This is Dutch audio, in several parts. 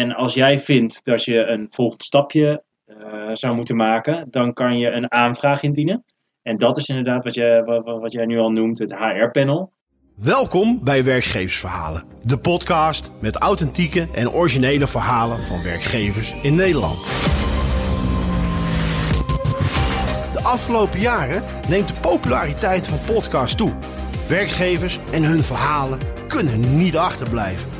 en als jij vindt dat je een volgend stapje zou moeten maken, dan kan je een aanvraag indienen. En dat is inderdaad wat, wat, wat jij nu al noemt, het HR-panel. Welkom bij Werkgeversverhalen, de podcast met authentieke en originele verhalen van werkgevers in Nederland. De afgelopen jaren neemt de populariteit van podcasts toe. Werkgevers en hun verhalen kunnen niet achterblijven.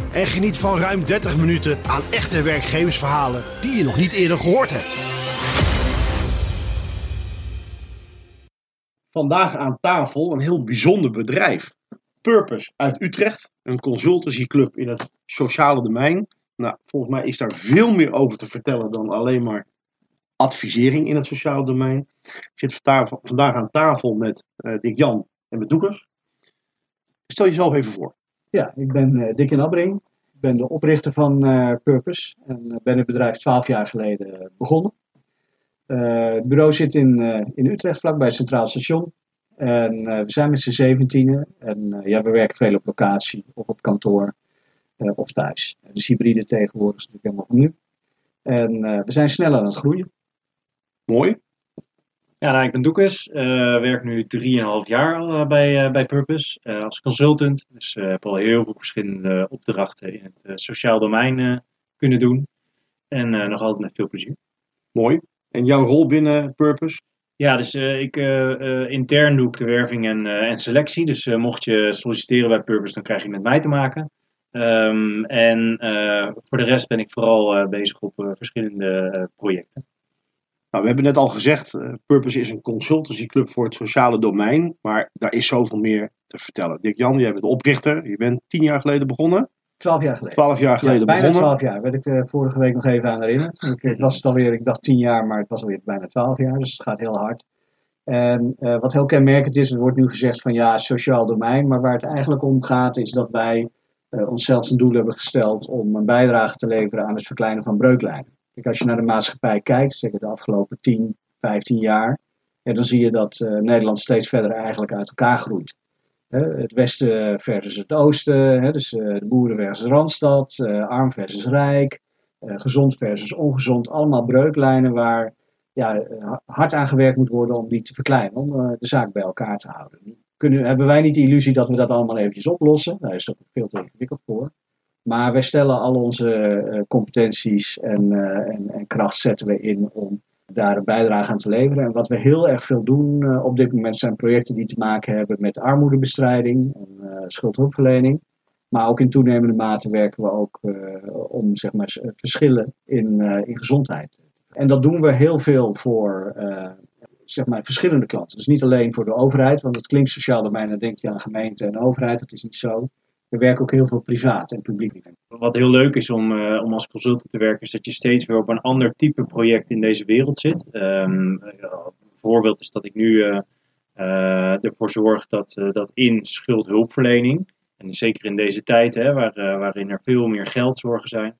en geniet van ruim 30 minuten aan echte werkgeversverhalen die je nog niet eerder gehoord hebt. Vandaag aan tafel een heel bijzonder bedrijf. Purpose uit Utrecht, een consultancyclub in het sociale domein. Nou, volgens mij is daar veel meer over te vertellen dan alleen maar advisering in het sociale domein. Ik zit vandaag aan tafel met uh, Dick Jan en met Doekers. Stel jezelf even voor. Ja, ik ben uh, Dick Jan Abbring. Ik ben de oprichter van uh, Purpose en ben het bedrijf 12 jaar geleden begonnen. het bureau zit in, in Utrecht, vlakbij het Centraal Station. En we zijn met z'n zeventienen. En ja, we werken veel op locatie of op kantoor of thuis. Dus hybride tegenwoordig is natuurlijk helemaal van nu. En we zijn sneller aan het groeien. Mooi. Ja, nou, ik ben Doekes. Uh, werk nu 3,5 jaar al uh, bij, uh, bij Purpose als consultant. Dus heb al heel veel verschillende opdrachten in het sociaal domein kunnen doen. En nog altijd met veel plezier. Mooi. En jouw rol binnen Purpose? Ja, dus ik intern doe ik de werving en, en selectie. Dus mocht je solliciteren bij Purpose, dan krijg je met mij te maken. Um, en voor de rest ben ik vooral bezig op verschillende projecten. Nou, we hebben net al gezegd, uh, Purpose is een consultancyclub voor het sociale domein, maar daar is zoveel meer te vertellen. Dick Jan, jij bent de oprichter, je bent tien jaar geleden begonnen. Twaalf jaar geleden. Twaalf jaar geleden ja, bijna begonnen. twaalf jaar, werd ik uh, vorige week nog even aan herinnerd. Ik, het was het alweer, ik dacht tien jaar, maar het was alweer bijna twaalf jaar, dus het gaat heel hard. En uh, wat heel kenmerkend is, er wordt nu gezegd van ja, sociaal domein, maar waar het eigenlijk om gaat is dat wij onszelf een doel hebben gesteld om een bijdrage te leveren aan het verkleinen van breuklijnen. Als je naar de maatschappij kijkt, zeg de afgelopen 10, 15 jaar, dan zie je dat uh, Nederland steeds verder eigenlijk uit elkaar groeit. het westen versus het oosten, dus uh, de boeren versus Randstad, uh, arm versus rijk, gezond versus ongezond, allemaal breuklijnen waar ja, hard aan gewerkt moet worden om die te verkleinen, om de zaak bij elkaar te houden. Kunnen, hebben wij niet de illusie dat we dat allemaal eventjes oplossen? Daar is ook veel te ingewikkeld voor. Maar wij stellen al onze uh, competenties en, uh, en, en, kracht zetten we in om daar een bijdrage aan te leveren. En wat we heel erg veel doen uh, op dit moment zijn projecten die te maken hebben met armoedebestrijding en schuldhulpverlening. Maar ook in toenemende mate werken we ook om zeg maar, verschillen in, in gezondheid. En dat doen we heel veel voor zeg maar, verschillende klanten. Dus niet alleen voor de overheid, want het klinkt sociaal domein, dan denk je aan gemeente en overheid. Dat is niet zo we werken ook heel veel privaat en publiek. Wat heel leuk is om, uh, om als consultant te werken, is dat je steeds weer op een ander type project in deze wereld zit. Een voorbeeld is dat ik nu uh, ervoor zorg dat, dat in schuldhulpverlening, en zeker in deze tijd hè, waar, waarin er veel meer geldzorgen zijn,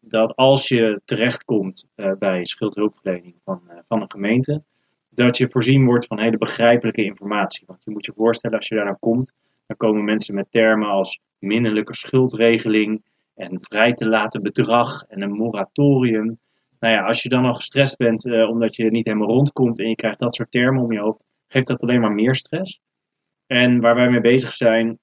dat als je terechtkomt bij schuldhulpverlening van, van een gemeente, dat je voorzien wordt van hele begrijpelijke informatie. Want je moet je voorstellen, als je daar naar komt, dan komen mensen met termen als minnelijke schuldregeling en vrij te laten bedrag en een moratorium. Nou ja, als je dan al gestrest bent uh, omdat je niet helemaal rondkomt en je krijgt dat soort termen om je hoofd, geeft dat alleen maar meer stress. En waar wij mee bezig zijn,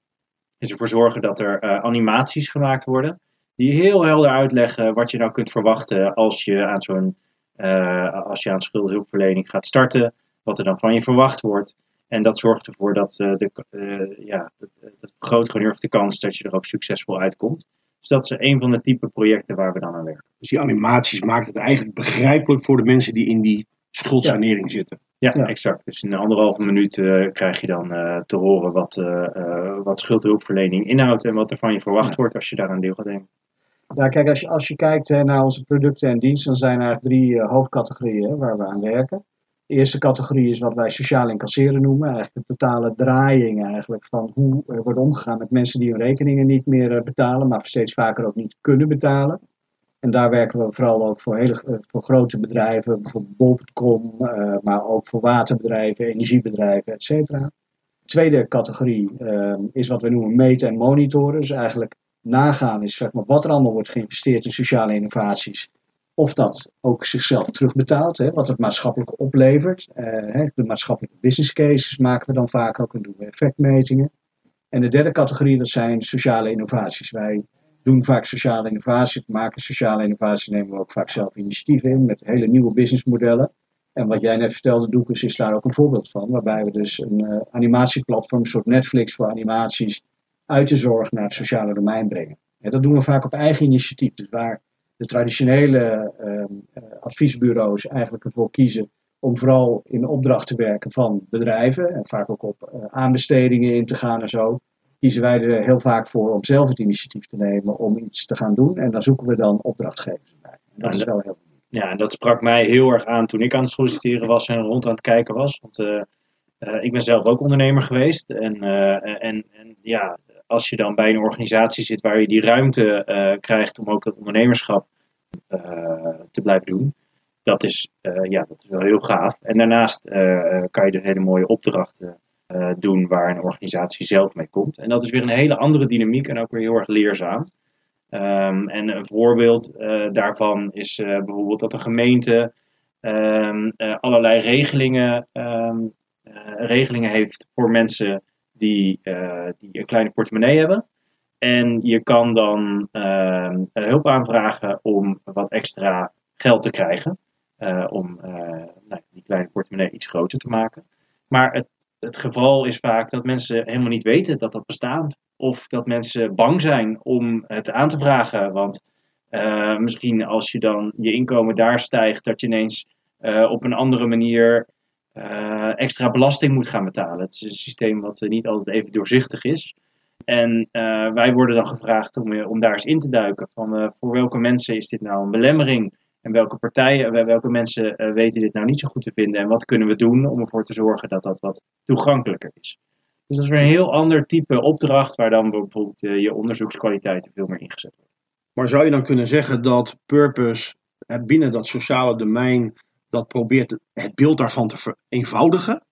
is ervoor zorgen dat er uh, animaties gemaakt worden. Die heel helder uitleggen wat je nou kunt verwachten als je aan zo'n uh, als je aan schuldhulpverlening gaat starten. Wat er dan van je verwacht wordt. En dat zorgt ervoor dat, uh, de, uh, ja, dat, dat vergroot gewoon heel erg de kans dat je er ook succesvol uitkomt. Dus dat is een van de type projecten waar we dan aan werken. Dus die animaties maakt het eigenlijk begrijpelijk voor de mensen die in die schuldsanering ja. zitten. Ja, ja, exact. Dus in een anderhalve minuut uh, krijg je dan te horen wat, wat schuldhulpverlening inhoudt en wat er van je verwacht ja. wordt als je daaraan deel gaat nemen. Nou, kijk, als je, als je kijkt naar onze producten en diensten, dan zijn er drie hoofdcategorieën waar we aan werken. De eerste categorie is wat wij sociaal incasseren noemen. Eigenlijk de totale draaiing eigenlijk van hoe er wordt omgegaan met mensen die hun rekeningen niet meer betalen, maar steeds vaker ook niet kunnen betalen. En daar werken we vooral ook voor, hele, eh, voor grote bedrijven, bijvoorbeeld bol.com, uh, maar ook voor waterbedrijven, energiebedrijven, et cetera. Tweede categorie is wat we noemen meten en monitoren. Dus eigenlijk nagaan is zeg maar, wat er allemaal wordt geïnvesteerd in sociale innovaties. Of dat ook zichzelf terugbetaalt, hè, wat het maatschappelijk oplevert. Uh, de maatschappelijke business cases maken we dan vaak ook en doen we effectmetingen. En de derde categorie, dat zijn sociale innovaties. Wij doen vaak sociale innovatie, maken sociale innovatie, nemen we ook vaak zelf initiatieven in met hele nieuwe businessmodellen. En wat jij net vertelde, Doekes, is daar ook een voorbeeld van. Waarbij we dus een uh, animatieplatform, een soort Netflix voor animaties, uit de zorg naar het sociale domein brengen. En dat doen we vaak op eigen initiatief. Dus waar de traditionele uh, adviesbureaus eigenlijk ervoor kiezen om vooral in opdracht te werken van bedrijven. En vaak ook op uh, aanbestedingen in te gaan en zo kiezen wij er heel vaak voor om zelf het initiatief te nemen om iets te gaan doen. En dan zoeken we dan opdrachtgevers bij. En dat is wel heel Ja, en dat sprak mij heel erg aan toen ik aan het solliciteren was en rond aan het kijken was. Want uh, uh, ik ben zelf ook ondernemer geweest. En, en, en ja, als je dan bij een organisatie zit waar je die ruimte krijgt om ook dat ondernemerschap te blijven doen. Dat is, ja, dat is wel heel gaaf. En daarnaast kan je dus hele mooie opdrachten doen waar een organisatie zelf mee komt. En dat is weer een hele andere dynamiek en ook weer heel erg leerzaam. Um, en een voorbeeld daarvan is bijvoorbeeld dat een gemeente um, allerlei regelingen, um, regelingen heeft voor mensen die, die een kleine portemonnee hebben. En je kan dan hulp aanvragen om wat extra geld te krijgen. om nou, die kleine portemonnee iets groter te maken. Maar het het geval is vaak dat mensen helemaal niet weten dat dat bestaat. Of dat mensen bang zijn om het aan te vragen. Want misschien als je dan je inkomen daar stijgt, dat je ineens op een andere manier uh, extra belasting moet gaan betalen. Het is een systeem wat niet altijd even doorzichtig is. En wij worden dan gevraagd om, om daar eens in te duiken. Van voor welke mensen is dit nou een belemmering? En welke partijen, welke mensen weten dit nou niet zo goed te vinden? En wat kunnen we doen om ervoor te zorgen dat dat wat toegankelijker is? Dus dat is weer een heel ander type opdracht waar dan bijvoorbeeld je onderzoekskwaliteiten veel meer ingezet worden. Maar zou je dan kunnen zeggen dat Purpose binnen dat sociale domein dat probeert het beeld daarvan te vereenvoudigen?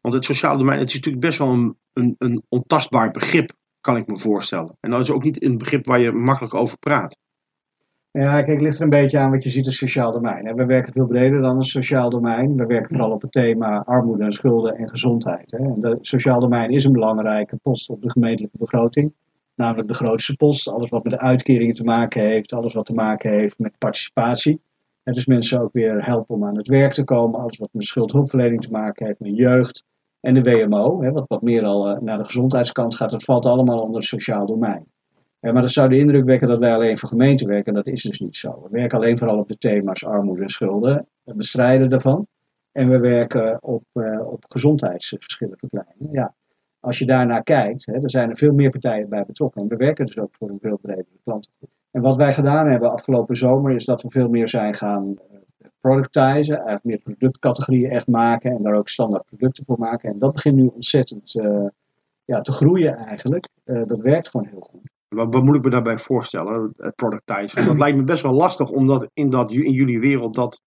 Want het sociale domein het is natuurlijk best wel een, een, een ontastbaar begrip, kan ik me voorstellen. En dat is ook niet een begrip waar je makkelijk over praat. Ja, kijk, het ligt er een beetje aan wat je ziet als sociaal domein. We werken veel breder dan een sociaal domein. We werken vooral op het thema armoede en schulden en gezondheid. De sociaal domein is een belangrijke post op de gemeentelijke begroting. Namelijk de grootste post. Alles wat met de uitkeringen te maken heeft. Alles wat te maken heeft met participatie. En dus mensen ook weer helpen om aan het werk te komen. Alles wat met schuldhulpverlening te maken heeft. Met jeugd. En de WMO, wat wat meer al eh, naar de gezondheidskant gaat. Dat valt allemaal onder het sociaal domein. Ja, maar dat zou de indruk wekken dat wij alleen voor gemeenten werken. En dat is dus niet zo. We werken alleen vooral op de thema's armoede en schulden. Het bestrijden daarvan. En we werken op, uh, op gezondheidsverschillen verkleinen. Ja, als je daarnaar kijkt, hè, er zijn er veel meer partijen bij betrokken. En we werken dus ook voor een veel bredere klantengroep. En wat wij gedaan hebben afgelopen zomer is dat we veel meer zijn gaan uh, productizen. Eigenlijk meer productcategorieën echt maken. En daar ook standaard producten voor maken. En dat begint nu ontzettend uh, ja, te groeien eigenlijk. dat werkt gewoon heel goed. Wat, wat, moet ik me daarbij voorstellen, het productizen? Dat lijkt me best wel lastig om dat in, dat, in jullie wereld dat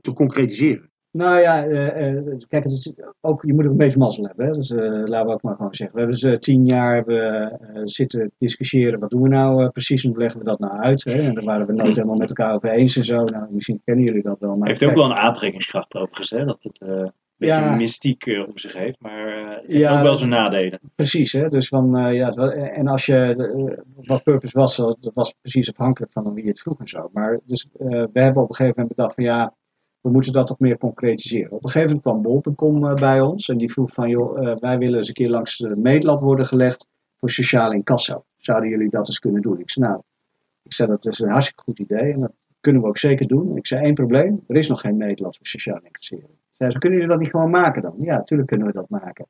te concretiseren. Nou ja, uh, uh, kijk, het is ook, je moet ook een beetje mazzel hebben. Hè? Dus uh, laten we ook maar gewoon zeggen. We hebben dus tien jaar hebben, zitten discussiëren. Wat doen we nou precies en hoe leggen we dat nou uit? Hè? En daar waren we nooit helemaal met elkaar over eens en zo. Nou, misschien kennen jullie dat wel. Maar Heeft ook wel een aantrekkingskracht overigens, hè? Dat het beetje ja. mystiek om zich heeft, maar uh, het heeft ook wel zijn nadelen. Precies, hè? Dus van, uh, ja, en als je, wat purpose was, dat was precies afhankelijk van wie het vroeg en zo. Maar dus we hebben op een gegeven moment bedacht van ja, we moeten dat toch meer concretiseren. Op een gegeven moment kwam Bol.com bij ons en die vroeg van joh, wij willen eens een keer langs de meetlab worden gelegd voor sociaal incasso. Zouden jullie dat eens kunnen doen? Ik zei nou, ik zei dat is een hartstikke goed idee en dat kunnen we ook zeker doen. Ik zei één probleem, er is nog geen meetlab voor sociaal incasseren. Zei ze, kunnen jullie dat niet gewoon maken dan? Ja, natuurlijk kunnen we dat maken.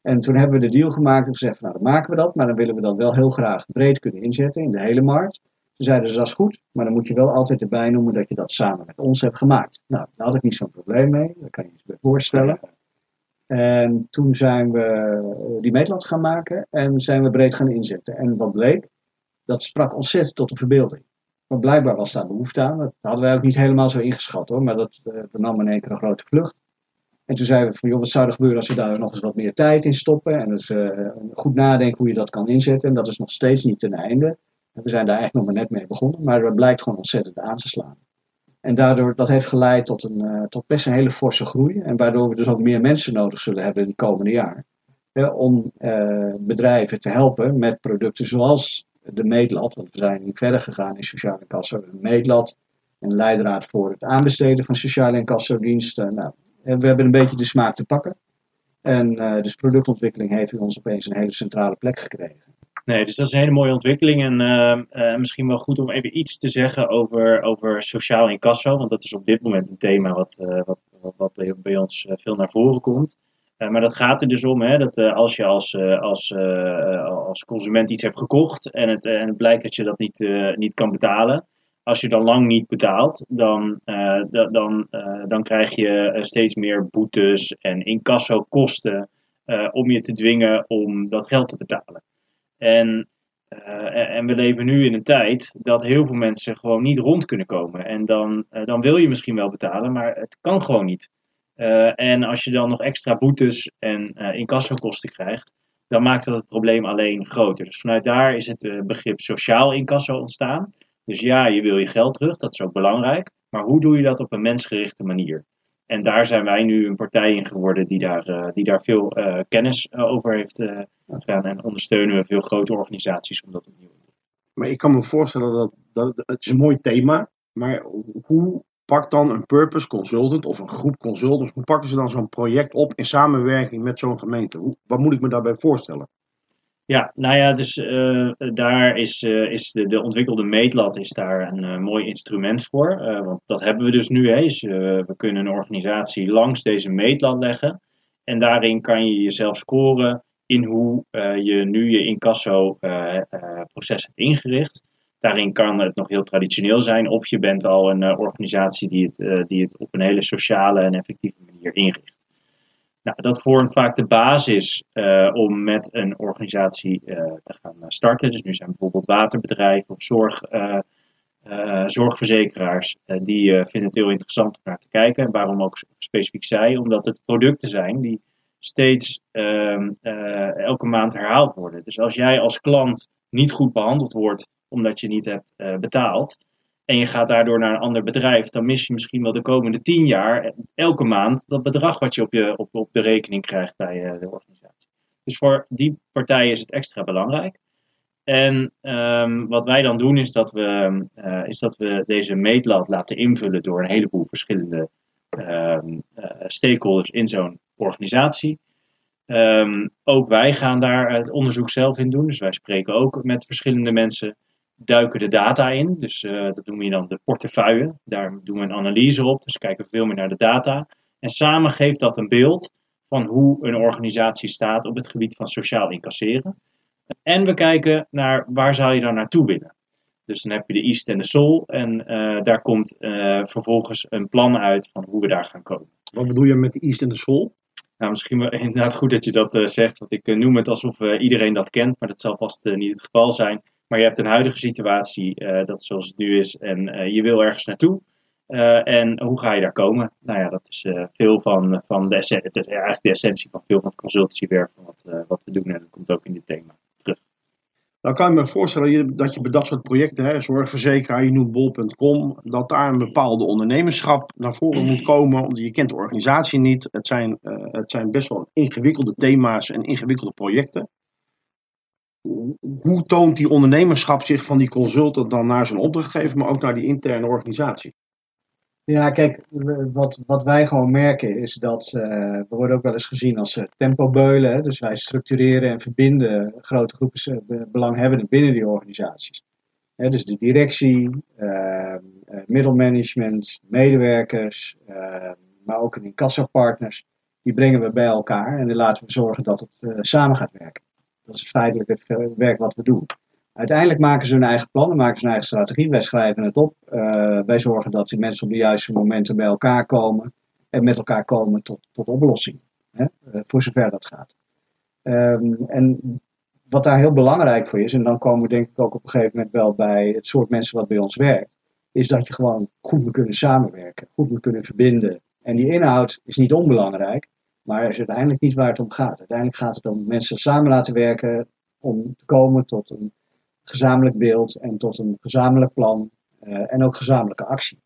En toen hebben we de deal gemaakt en gezegd, nou dan maken we dat, maar dan willen we dat wel heel graag breed kunnen inzetten in de hele markt. Toen zeiden ze dat is goed, maar dan moet je wel altijd erbij noemen dat je dat samen met ons hebt gemaakt. Nou, daar had ik niet zo'n probleem mee, daar kan je je bij voorstellen. En toen zijn we die meetlat gaan maken en zijn we breed gaan inzetten. En wat bleek, dat sprak ontzettend tot de verbeelding. Want blijkbaar was daar behoefte aan. Dat hadden wij ook niet helemaal zo ingeschat hoor, maar dat, uh, nam in één keer een grote vlucht. En toen zeiden we van, joh, wat zou er gebeuren als we daar nog eens wat meer tijd in stoppen? En dus uh, goed nadenken hoe je dat kan inzetten. En dat is nog steeds niet ten einde. En we zijn daar eigenlijk nog maar net mee begonnen, maar het blijkt gewoon ontzettend aan te slaan. En daardoor, dat heeft geleid tot, een, uh, tot best een hele forse groei. En waardoor we dus ook meer mensen nodig zullen hebben in het komende jaar. om uh, bedrijven te helpen met producten zoals de meetlat. Want we zijn verder gegaan in sociale incasso. Een meetlat, een leidraad voor het aanbesteden van sociale incasso-diensten. Nou, en we hebben een beetje de smaak te pakken. En dus productontwikkeling heeft in ons opeens een hele centrale plek gekregen. Nee, dus dat is een hele mooie ontwikkeling. En uh, uh, misschien wel goed om even iets te zeggen over, over sociaal incasso. Want dat is op dit moment een thema wat, uh, wat, wat, bij, bij, ons veel naar voren komt. maar dat gaat er dus om hè, dat als je als, als, als consument iets hebt gekocht en het, en het blijkt dat je dat niet, niet kan betalen. Als je dan lang niet betaalt, dan, dan, dan krijg je steeds meer boetes en incasso kosten om je te dwingen om dat geld te betalen. En, uh, en we leven nu in een tijd dat heel veel mensen gewoon niet rond kunnen komen. En dan, uh, dan wil je misschien wel betalen, maar het kan gewoon niet. Uh, en als je dan nog extra boetes en incassokosten krijgt, dan maakt dat het probleem alleen groter. Dus vanuit daar is het begrip sociaal incasso ontstaan. Dus ja, je wil je geld terug, dat is ook belangrijk. Maar hoe doe je dat op een mensgerichte manier? En daar zijn wij nu een partij in geworden die daar, uh, die daar veel uh, kennis uh, over heeft gedaan. En ondersteunen we veel grote organisaties om dat opnieuw te doen. Maar ik kan me voorstellen dat, dat het is een mooi thema. Maar hoe pakt dan een purpose consultant of een groep consultants, hoe pakken ze dan zo'n project op in samenwerking met zo'n gemeente? Hoe, wat moet ik me daarbij voorstellen? Ja, nou ja, dus uh, daar is, uh, is de, de, ontwikkelde meetlat is daar een uh, mooi instrument voor. want dat hebben we dus nu. Hè. Dus, we kunnen een organisatie langs deze meetlat leggen. En daarin kan je jezelf scoren in hoe je nu je incasso-proces hebt ingericht. Daarin kan het nog heel traditioneel zijn, of je bent al een organisatie die het, die het op een hele sociale en effectieve manier inricht. Nou, dat vormt vaak de basis uh, om met een organisatie uh, te gaan starten. Dus nu zijn bijvoorbeeld waterbedrijven of zorg, zorgverzekeraars. die vinden het heel interessant om naar te kijken. En waarom ook specifiek zij? Omdat het producten zijn die steeds ehm, elke maand herhaald worden. Dus als jij als klant niet goed behandeld wordt omdat je niet hebt betaald, en je gaat daardoor naar een ander bedrijf, dan mis je misschien wel de komende tien jaar elke maand dat bedrag wat je op, je, op, op de rekening krijgt bij uh, de organisatie. Dus voor die partijen is het extra belangrijk. En um, wat wij dan doen is dat, we, uh, is dat we deze meetlat laten invullen door een heleboel verschillende um, uh, stakeholders in zo'n organisatie. Um, ook wij gaan daar het onderzoek zelf in doen. Dus wij spreken ook met verschillende mensen duiken de data in. Dus uh, dat noem je dan de portefeuille. Daar doen we een analyse op. Dus kijken we veel meer naar de data. En samen geeft dat een beeld van hoe een organisatie staat op het gebied van sociaal incasseren. En we kijken naar waar zou je dan naartoe willen. Dus dan heb je de East en de Soul. En uh, daar komt uh, vervolgens een plan uit van hoe we daar gaan komen. Wat bedoel je met de East en de Soul? Nou, misschien wel inderdaad goed dat je dat uh, zegt. Want ik noem het alsof iedereen dat kent. Maar dat zal vast niet het geval zijn. Maar je hebt een huidige situatie, uh, dat zoals het nu is, en uh, je wil ergens naartoe. Uh, en hoe ga je daar komen? Nou ja, dat is veel van, van de, het is eigenlijk de essentie van veel van het consultancywerk wat, wat we doen. En dat komt ook in dit thema terug. Nou kan je me voorstellen dat je bij dat soort projecten, hè, zorgverzekeraar, je noemt bol.com, dat daar een bepaalde ondernemerschap naar voren moet komen. Omdat je kent de organisatie niet. Het zijn, het zijn best wel ingewikkelde thema's en ingewikkelde projecten hoe toont die ondernemerschap zich van die consultant dan naar zijn opdrachtgever, maar ook naar die interne organisatie? Ja, kijk, wat, wat wij gewoon merken is dat uh, we worden ook wel eens gezien als uh, tempobeulen. Hè? Dus wij structureren en verbinden grote groepen uh, belanghebbenden binnen die organisaties. Dus de directie, ehm, middelmanagement, medewerkers, ehm, maar ook een incassopartners, die brengen we bij elkaar en dan laten we zorgen dat het samen gaat werken. Dat is feitelijk het werk wat we doen. Uiteindelijk maken ze hun eigen plannen, maken ze hun eigen strategie. Wij schrijven het op. wij zorgen dat die mensen op de juiste momenten bij elkaar komen en met elkaar komen tot, tot oplossing. Hè? voor zover dat gaat. Ehm, en wat daar heel belangrijk voor is, en dan komen we denk ik ook op een gegeven moment wel bij het soort mensen wat bij ons werkt, is dat je gewoon goed moet kunnen samenwerken, goed moet kunnen verbinden. En die inhoud is niet onbelangrijk, maar is uiteindelijk niet waar het om gaat. Uiteindelijk gaat het om mensen samen laten werken om te komen tot een gezamenlijk beeld en tot een gezamenlijk plan uh, en ook gezamenlijke actie.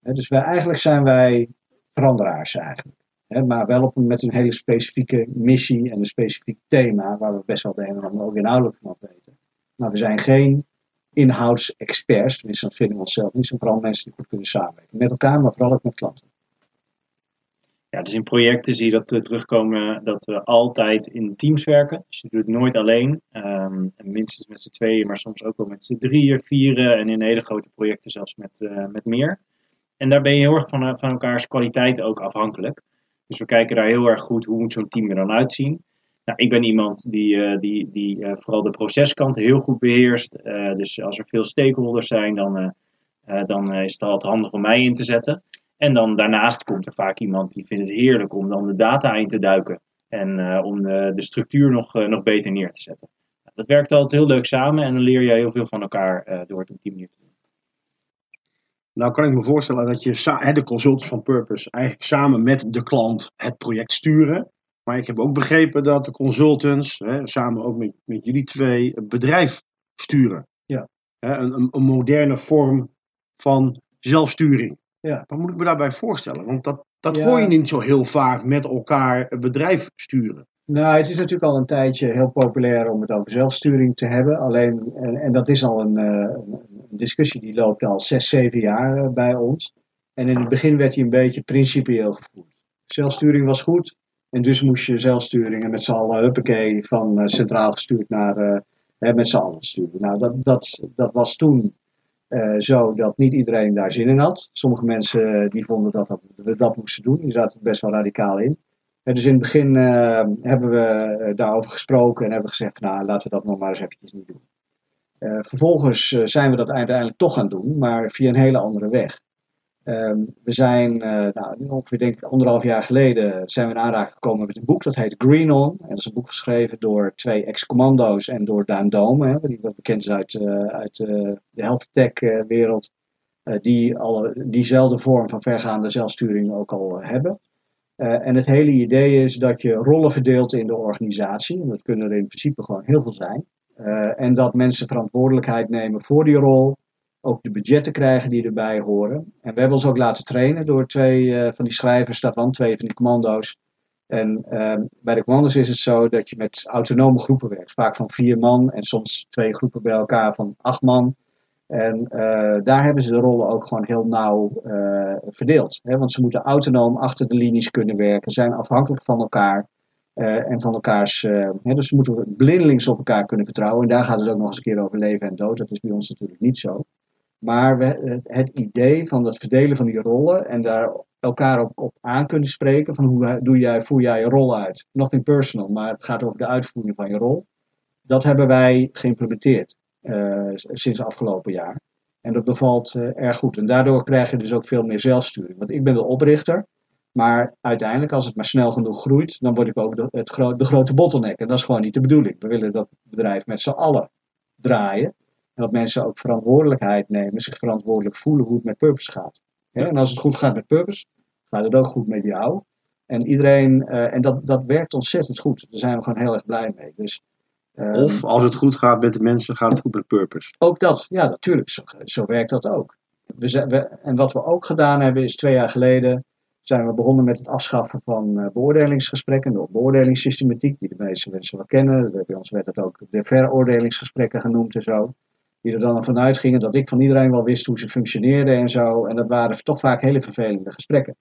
dus wij, eigenlijk zijn wij veranderaars eigenlijk. maar wel op met een hele specifieke missie en een specifiek thema, waar we best wel de een en ander ook inhoudelijk van weten. Maar we zijn geen inhoudsexperts, tenminste dat vinden we onszelf niet, zijn vooral mensen die goed kunnen samenwerken. Met elkaar, maar vooral ook met klanten. Dus in projecten zie je dat uh, terugkomen dat we altijd in teams werken. Dus je doet het nooit alleen. Um, minstens met z'n tweeën, maar soms ook wel met z'n drieën, vieren. En in hele grote projecten zelfs met, uh, met meer. En daar ben je heel erg van, uh, van elkaars kwaliteit ook afhankelijk. Dus we kijken daar heel erg goed hoe moet zo'n team er dan uitzien. Nou, ik ben iemand die, die, die vooral de proceskant heel goed beheerst. Dus als er veel stakeholders zijn, dan, dan is het altijd handig om mij in te zetten. En dan daarnaast komt er vaak iemand die vindt het heerlijk om dan de data in te duiken. En om de, de structuur nog, nog beter neer te zetten. Dat werkt altijd heel leuk samen en dan leer je heel veel van elkaar door het op die manier te doen. Nou kan ik me voorstellen dat je de consultants van Purpose eigenlijk samen met de klant het project sturen. Maar ik heb ook begrepen dat de consultants, hè, samen ook met, met jullie twee, het bedrijf sturen. Ja. Hè, een, een, moderne vorm van zelfsturing. Ja. Wat moet ik me daarbij voorstellen? Want dat, dat hoor je niet zo heel vaak met elkaar bedrijf sturen. Nou, het is natuurlijk al een tijdje heel populair om het over zelfsturing te hebben. Alleen, en, en dat is al een, een, discussie die loopt al zes, zeven jaar uh, bij ons. En in het begin werd hij een beetje principieel gevoerd. Zelfsturing was goed, en dus moest je zelfsturingen met z'n allen, huppakee, van uh, centraal gestuurd naar uh, met z'n allen sturen. Nou, dat, dat, dat was toen uh, zo dat niet iedereen daar zin in had. Sommige mensen die vonden dat, dat we dat moesten doen, die zaten best wel radicaal in. En dus in het begin hebben we daarover gesproken en hebben gezegd, nou laten we dat nog maar eens eventjes niet doen. vervolgens zijn we dat uiteindelijk toch gaan doen, maar via een hele andere weg. Ehm, we zijn uh, nou, ongeveer denk ik anderhalf jaar geleden zijn we in aanraking gekomen met een boek dat heet Green On. En dat is een boek geschreven door twee ex-commando's en door Daan Dome, die wat bekend is uit, uh, uit uh, de health tech wereld, die alle, diezelfde vorm van vergaande zelfsturing ook al hebben. en het hele idee is dat je rollen verdeelt in de organisatie. En dat kunnen er in principe gewoon heel veel zijn. en dat mensen verantwoordelijkheid nemen voor die rol ook de budgetten krijgen die erbij horen. En we hebben ons ook laten trainen door twee uh, van die schrijvers daarvan, twee van die commando's. En uh, bij de commando's is het zo dat je met autonome groepen werkt, vaak van vier man en soms twee groepen bij elkaar van acht man. En uh, daar hebben ze de rollen ook gewoon heel nauw uh, verdeeld. Hè? Want ze moeten autonoom achter de linies kunnen werken, zijn afhankelijk van elkaar. En van elkaars. Hè, dus ze moeten blindelings op elkaar kunnen vertrouwen. En daar gaat het ook nog eens een keer over leven en dood. Dat is bij ons natuurlijk niet zo. Maar het idee van het verdelen van die rollen en daar elkaar op, op aan kunnen spreken van hoe doe jij, voer jij je rol uit. Nothing personal, maar het gaat over de uitvoering van je rol. Dat hebben wij geïmplementeerd uh, sinds afgelopen jaar. En dat bevalt uh, erg goed. En daardoor krijg je dus ook veel meer zelfsturing. Want ik ben de oprichter. Maar uiteindelijk, als het maar snel genoeg groeit, dan word ik ook de, het de grote bottleneck. En dat is gewoon niet de bedoeling. We willen dat bedrijf met z'n allen draaien. En dat mensen ook verantwoordelijkheid nemen, zich verantwoordelijk voelen hoe het met Purpose gaat. En als het goed gaat met Purpose, gaat het ook goed met jou. En iedereen, uh, en dat, dat werkt ontzettend goed. Daar zijn we gewoon heel erg blij mee. Dus, um, of als het goed gaat met de mensen, gaat het goed met Purpose. Ook dat, ja, natuurlijk. Zo, zo werkt dat ook. We zijn, we, en wat we ook gedaan hebben, is twee jaar geleden zijn we begonnen met het afschaffen van uh, beoordelingsgesprekken, de beoordelingssystematiek, die de meeste mensen wel kennen. Bij ons werd het ook de veroordelingsgesprekken genoemd en zo die er dan van uitgingen dat ik van iedereen wel wist hoe ze functioneerden en zo. En dat waren toch vaak hele vervelende gesprekken.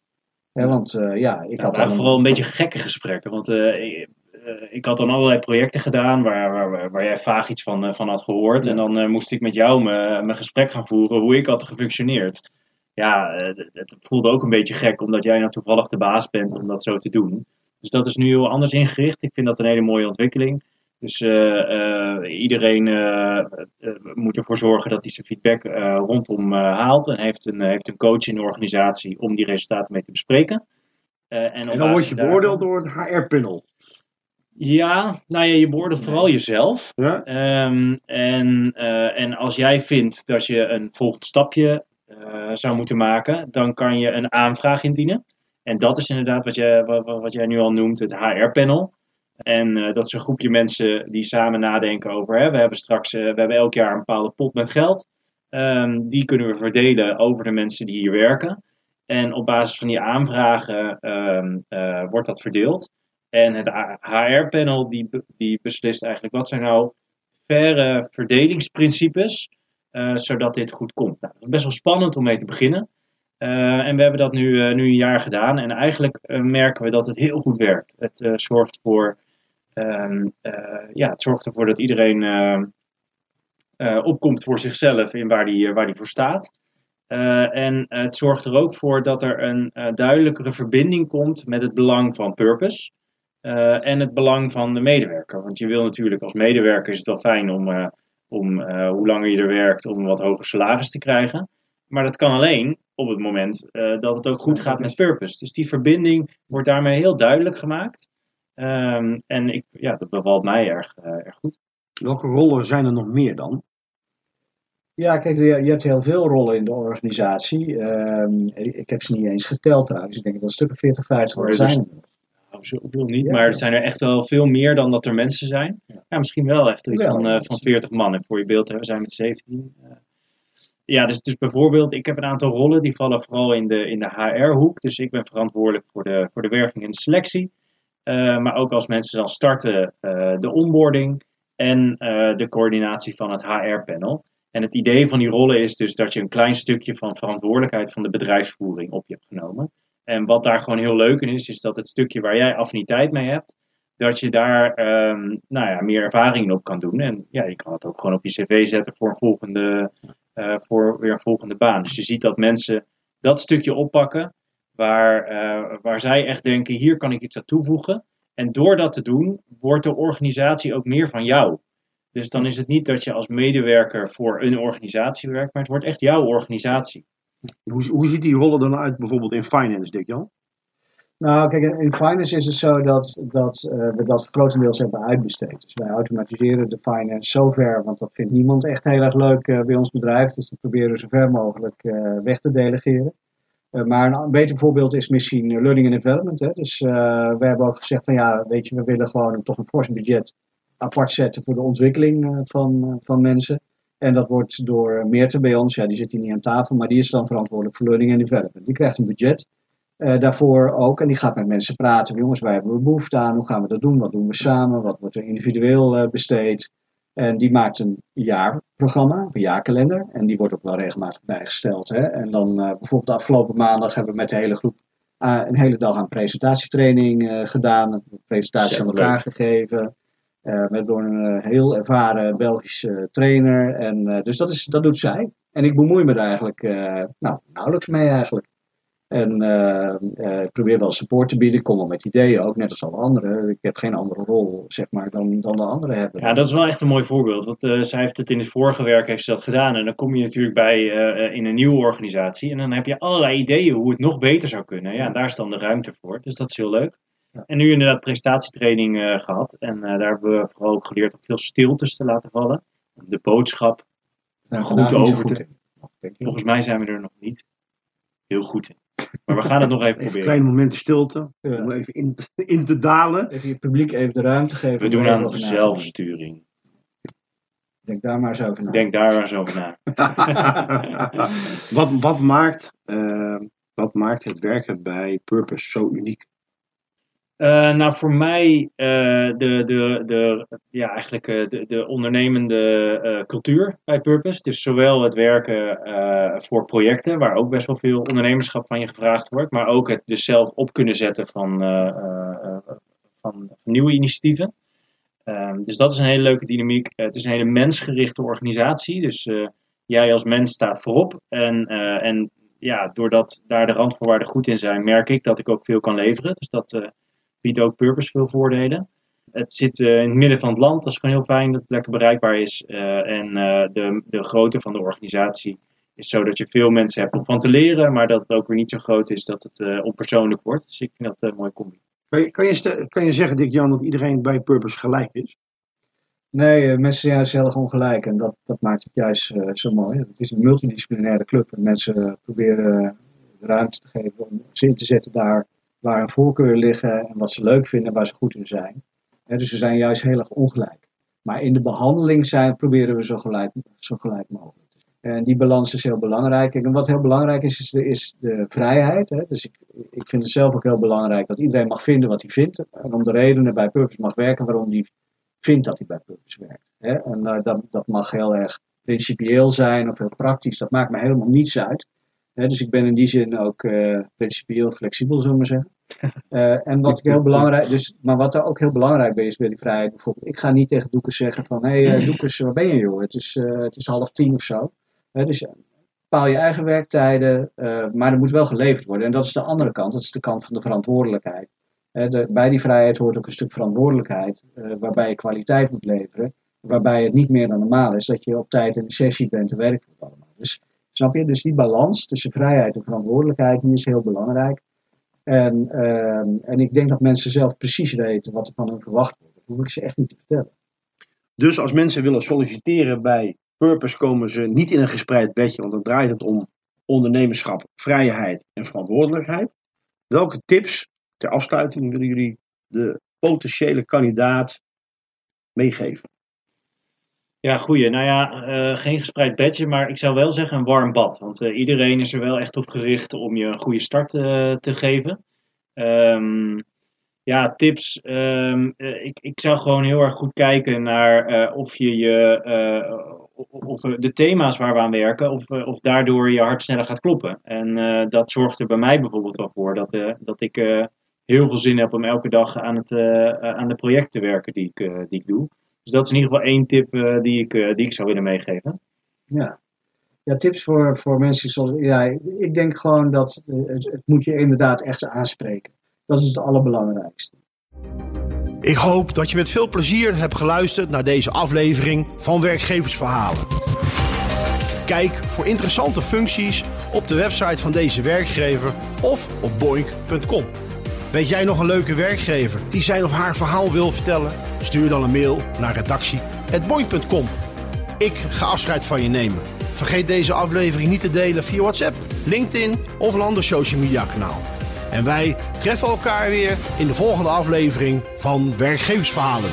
want uh, ja, ik had dan vooral een beetje gekke gesprekken. Want uh, ik, uh, ik, had dan allerlei projecten gedaan waar, waar, waar jij vaag iets van, van had gehoord. Ja. En dan moest ik met jou mijn gesprek gaan voeren hoe ik had gefunctioneerd. Ja, het voelde ook een beetje gek omdat jij nou toevallig de baas bent om dat zo te doen. Dus dat is nu heel anders ingericht. Ik vind dat een hele mooie ontwikkeling. Dus iedereen moet ervoor zorgen dat hij zijn feedback rondom haalt en heeft een, heeft een coach in de organisatie om die resultaten mee te bespreken. en, en dan word je beoordeeld door het HR-panel. Ja, nou ja, je beoordeelt vooral jezelf. Ja? Ehm, en, uh, en als jij vindt dat je een volgend stapje uh, zou moeten maken, dan kan je een aanvraag indienen. En dat is inderdaad wat, je, wat, wat jij nu al noemt, het HR-panel. En uh, dat is een groepje mensen die samen nadenken over. Hè, we hebben straks, we hebben elk jaar een bepaalde pot met geld. Um, die kunnen we verdelen over de mensen die hier werken. En op basis van die aanvragen um, wordt dat verdeeld. En het HR-panel die, die beslist eigenlijk wat zijn nou faire verdelingsprincipes, zodat dit goed komt. Nou, is best wel spannend om mee te beginnen. En we hebben dat nu, nu een jaar gedaan en eigenlijk merken we dat het heel goed werkt. Het zorgt voor, um, ja, het zorgt ervoor dat iedereen opkomt voor zichzelf in waar die, waar die voor staat. en het zorgt er ook voor dat er een duidelijkere verbinding komt met het belang van purpose. En het belang van de medewerker. Want je wil natuurlijk als medewerker is het wel fijn om, om hoe langer je er werkt, om wat hoger salaris te krijgen. Maar dat kan alleen op het moment dat het ook goed gaat met purpose. Dus die verbinding wordt daarmee heel duidelijk gemaakt. Um, en ik, ja, dat bevalt mij erg, erg goed. Welke rollen zijn er nog meer dan? Ja, kijk, je hebt heel veel rollen in de organisatie. Um, ik heb ze niet eens geteld trouwens. Ik denk dat er stukken 40, 50 rollen zijn zoveel niet, maar er zijn er echt wel veel meer dan dat er mensen zijn. Ja, misschien wel echt iets van, uh, van 40 man. En voor je beeld, we zijn met 17. Uh, ja, dus, dus bijvoorbeeld, ik heb een aantal rollen die vallen vooral in de, in de HR-hoek. Dus ik ben verantwoordelijk voor de, voor de werving en de selectie. Uh, maar ook als mensen dan starten, de onboarding en de coördinatie van het HR-panel. En het idee van die rollen is dus dat je een klein stukje van verantwoordelijkheid van de bedrijfsvoering op je hebt genomen. En wat daar gewoon heel leuk in is, is dat het stukje waar jij affiniteit mee hebt, dat je daar um, nou ja, meer ervaring op kan doen. En ja, je kan het ook gewoon op je cv zetten voor een volgende, voor weer een volgende baan. Dus je ziet dat mensen dat stukje oppakken waar, uh, waar zij echt denken, hier kan ik iets aan toevoegen. En door dat te doen, wordt de organisatie ook meer van jou. Dus dan is het niet dat je als medewerker voor een organisatie werkt, maar het wordt echt jouw organisatie. Hoe, hoe ziet die rollen dan uit bijvoorbeeld in finance, Dick Jan? Nou, kijk, in finance is het zo dat, dat uh, we dat grotendeels hebben uitbesteed. Dus wij automatiseren de finance zover, want dat vindt niemand echt heel erg leuk uh, bij ons bedrijf. Dus dat proberen we zo ver mogelijk uh, weg te delegeren. Maar een beter voorbeeld is misschien learning and development. Hè. Dus we hebben ook gezegd van ja, weet je, we willen gewoon toch een fors budget apart zetten voor de ontwikkeling van, van mensen. En dat wordt door Meerte bij ons, ja, die zit hier niet aan tafel, maar die is dan verantwoordelijk voor learning and development. Die krijgt een budget daarvoor ook en die gaat met mensen praten. Jongens, waar hebben we behoefte aan? Hoe gaan we dat doen? Wat doen we samen? Wat wordt er individueel besteed? En die maakt een jaarprogramma, een jaarkalender. En die wordt ook wel regelmatig bijgesteld. Hè? En dan uh, bijvoorbeeld de afgelopen maandag hebben we met de hele groep een hele dag aan presentatietraining gedaan. Een presentatie aan elkaar gegeven. Met door een heel ervaren Belgische trainer. En, dus dat, is, dat doet zij. En ik bemoei me daar eigenlijk nou, nauwelijks mee eigenlijk. En ik probeer wel support te bieden. Ik kom wel met ideeën, ook net als alle anderen. Ik heb geen andere rol, zeg maar, dan, dan de anderen hebben. Ja, dat is wel echt een mooi voorbeeld. Want zij heeft het in het vorige werk heeft ze dat gedaan. En dan kom je natuurlijk bij in een nieuwe organisatie. En dan heb je allerlei ideeën hoe het nog beter zou kunnen. Ja, daar is dan de ruimte voor. Dus dat is heel leuk. En nu inderdaad prestatietraining uh, gehad. En uh, daar hebben we vooral ook geleerd om veel stiltes te laten vallen. De boodschap nou, goed over te... Volgens mij zijn we er nog niet heel goed in. Maar we gaan het nog even, even proberen. Kleine momenten stilte. Ja. Om even in, in, te dalen. Even je publiek even de ruimte geven. We doen aan zelfsturing. Denk daar maar eens over na. Denk daar maar eens over na. wat, wat, maakt, uh, wat maakt het werken bij Purpose zo uniek? Uh, nou, voor mij uh, de, de, de, ja, eigenlijk uh, de, de ondernemende cultuur bij Purpose. Dus zowel het werken voor projecten, waar ook best wel veel ondernemerschap van je gevraagd wordt, maar ook het dus zelf op kunnen zetten van, van, van, nieuwe initiatieven. Ehm, dus dat is een hele leuke dynamiek. het is een hele mensgerichte organisatie. Dus jij als mens staat voorop. En, en ja, doordat daar de randvoorwaarden goed in zijn, merk ik dat ik ook veel kan leveren. Dus dat biedt ook Purpose veel voordelen. het zit in het midden van het land. Dat is gewoon heel fijn dat het lekker bereikbaar is. en de, de grootte van de organisatie is zo dat je veel mensen hebt om van te leren, maar dat het ook weer niet zo groot is dat het onpersoonlijk wordt. Dus ik vind dat een mooie combi. Kan je, kan, je, kan je zeggen, Dick Jan, dat iedereen bij Purpose gelijk is? Nee, uh, mensen zijn juist heel erg ongelijk en dat, dat maakt het juist uh, zo mooi. Het is een multidisciplinaire club en mensen proberen ruimte te geven om ze in te zetten daar waar hun voorkeuren liggen en wat ze leuk vinden, waar ze goed in zijn. dus ze zijn juist heel erg ongelijk. Maar in de behandeling zijn, proberen we zo gelijk, zo gelijk mogelijk. En die balans is heel belangrijk. En wat heel belangrijk is, is de, vrijheid. Dus ik, ik vind het zelf ook heel belangrijk dat iedereen mag vinden wat hij vindt. En om de redenen bij Purpose mag werken waarom hij vindt dat hij bij Purpose werkt. En uh, dat, dat mag heel erg principieel zijn of heel praktisch. Dat maakt me helemaal niets uit. Dus ik ben in die zin ook uh, principieel flexibel, zullen we zeggen. Uh, en wat heel belangrijk, dus, maar wat er ook heel belangrijk bij is bij die vrijheid, bijvoorbeeld, ik ga niet tegen Doekers zeggen van, hé hey, Doekers, waar ben je joh? Het is, het is half tien of zo dus bepaal je eigen werktijden, maar er moet wel geleverd worden. En dat is de andere kant, dat is de kant van de verantwoordelijkheid. de, bij die vrijheid hoort ook een stuk verantwoordelijkheid, waarbij je kwaliteit moet leveren, waarbij het niet meer dan normaal is dat je op tijd in de sessie bent en werkt voor allemaal. Dus snap je? Dus die balans tussen vrijheid en verantwoordelijkheid, die is heel belangrijk. En, uh, en ik denk dat mensen zelf precies weten wat er van hen verwacht wordt. Dat hoef ik ze echt niet te vertellen. Dus als mensen willen solliciteren bij Purpose komen ze niet in een gespreid bedje, want dan draait het om ondernemerschap, vrijheid en verantwoordelijkheid. Welke tips ter afsluiting willen jullie de potentiële kandidaat meegeven? Ja, goeie. Nou ja, uh, geen gespreid bedje, maar ik zou wel zeggen een warm bad. Want uh, iedereen is er wel echt op gericht om je een goede start uh, te geven. Um, ja, tips. Um, ik, ik zou gewoon heel erg goed kijken naar of je je of de thema's waar we aan werken, of, eh, of daardoor je hart sneller gaat kloppen. En dat zorgt er bij mij bijvoorbeeld wel voor dat, dat ik heel veel zin heb om elke dag aan, het, aan de projecten te werken die ik, die ik doe. Dus dat is in ieder geval één tip die, ik, die ik zou willen meegeven. Ja, ja tips voor, voor mensen zoals. Ja, ik denk gewoon dat het, het moet je inderdaad echt aanspreken. Dat is het allerbelangrijkste. Ik hoop dat je met veel plezier hebt geluisterd naar deze aflevering van Werkgeversverhalen. Kijk voor interessante functies op de website van deze werkgever of op boink.com. Weet jij nog een leuke werkgever die zijn of haar verhaal wil vertellen? Stuur dan een mail naar redactie.boink.com. Ik ga afscheid van je nemen. Vergeet deze aflevering niet te delen via WhatsApp, LinkedIn of een ander social media kanaal. En wij treffen elkaar weer in de volgende aflevering van Werkgeversverhalen.